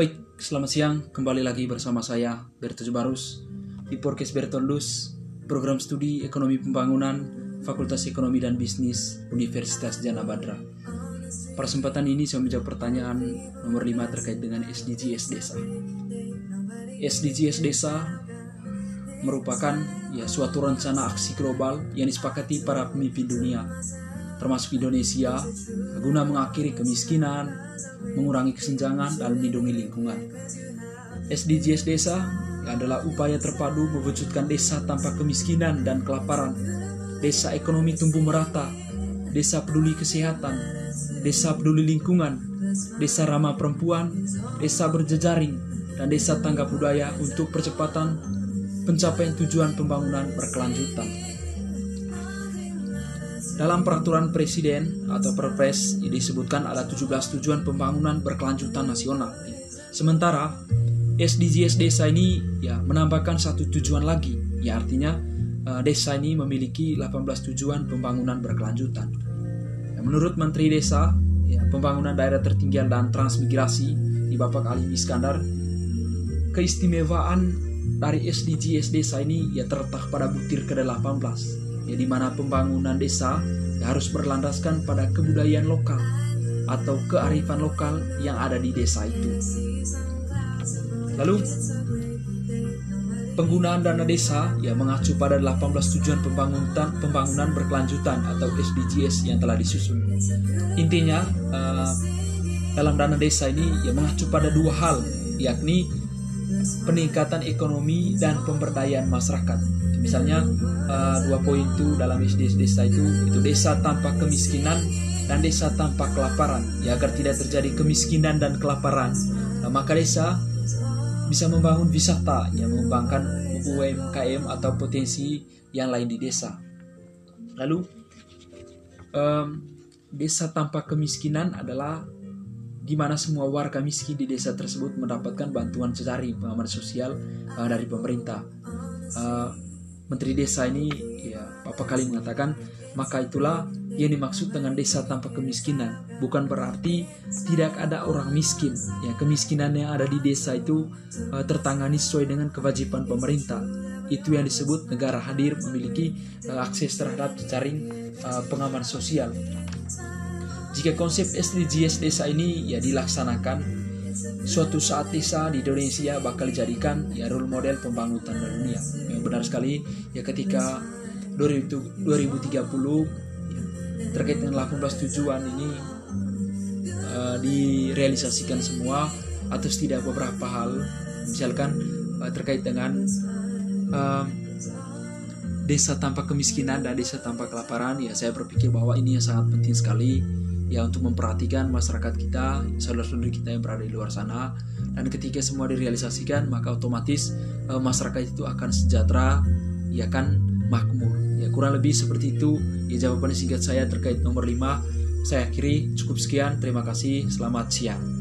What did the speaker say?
Baik, selamat siang. Kembali lagi bersama saya, Berto Barus, di Podcast Bertondus, program studi Ekonomi Pembangunan, Fakultas Ekonomi dan Bisnis, Universitas Jana Badra. Pada kesempatan ini saya menjawab pertanyaan nomor 5 terkait dengan SDGs Desa. SDGs Desa merupakan ya suatu rencana aksi global yang disepakati para pemimpin dunia termasuk Indonesia guna mengakhiri kemiskinan, mengurangi kesenjangan dan melindungi lingkungan. SDGs Desa adalah upaya terpadu mewujudkan desa tanpa kemiskinan dan kelaparan, desa ekonomi tumbuh merata, desa peduli kesehatan, desa peduli lingkungan, desa ramah perempuan, desa berjejaring, dan desa tanggap budaya untuk percepatan pencapaian tujuan pembangunan berkelanjutan. Dalam peraturan presiden atau perpres disebutkan ada 17 tujuan pembangunan berkelanjutan nasional. Sementara SDGs desa ini ya menambahkan satu tujuan lagi, ya artinya uh, desa ini memiliki 18 tujuan pembangunan berkelanjutan. Ya, menurut Menteri Desa, ya, pembangunan daerah tertinggal dan transmigrasi di Bapak Ali Iskandar, keistimewaan dari SDGs desa ini ya terletak pada butir ke-18 ya di mana pembangunan desa ya, harus berlandaskan pada kebudayaan lokal atau kearifan lokal yang ada di desa itu. Lalu penggunaan dana desa ya mengacu pada 18 tujuan pembangunan pembangunan berkelanjutan atau SDGs yang telah disusun. Intinya uh, dalam dana desa ini ya mengacu pada dua hal yakni peningkatan ekonomi dan pemberdayaan masyarakat. Misalnya uh, dua poin itu dalam SD desa itu itu desa tanpa kemiskinan dan desa tanpa kelaparan ya agar tidak terjadi kemiskinan dan kelaparan. Nah, maka desa bisa membangun wisata yang mengembangkan UMKM atau potensi yang lain di desa. Lalu um, desa tanpa kemiskinan adalah di mana semua warga miskin di desa tersebut mendapatkan bantuan secara pengaman sosial uh, dari pemerintah. Uh, Menteri Desa ini ya Bapak kali mengatakan maka itulah yang dimaksud dengan desa tanpa kemiskinan. Bukan berarti tidak ada orang miskin. Ya kemiskinan yang ada di desa itu uh, tertangani sesuai dengan kewajiban pemerintah. Itu yang disebut negara hadir memiliki uh, akses terhadap jaring uh, pengaman sosial jika konsep SDGs desa ini ya dilaksanakan suatu saat desa di Indonesia bakal dijadikan ya role model pembangunan dunia. Yang benar sekali ya ketika 2030 ya, terkait dengan 18 tujuan ini uh, direalisasikan semua atau tidak beberapa hal misalkan uh, terkait dengan uh, desa tanpa kemiskinan dan desa tanpa kelaparan ya saya berpikir bahwa ini yang sangat penting sekali ya untuk memperhatikan masyarakat kita, saudara-saudari kita yang berada di luar sana dan ketika semua direalisasikan maka otomatis e, masyarakat itu akan sejahtera, ya kan makmur. Ya kurang lebih seperti itu ya jawaban singkat saya terkait nomor 5. Saya akhiri cukup sekian. Terima kasih. Selamat siang.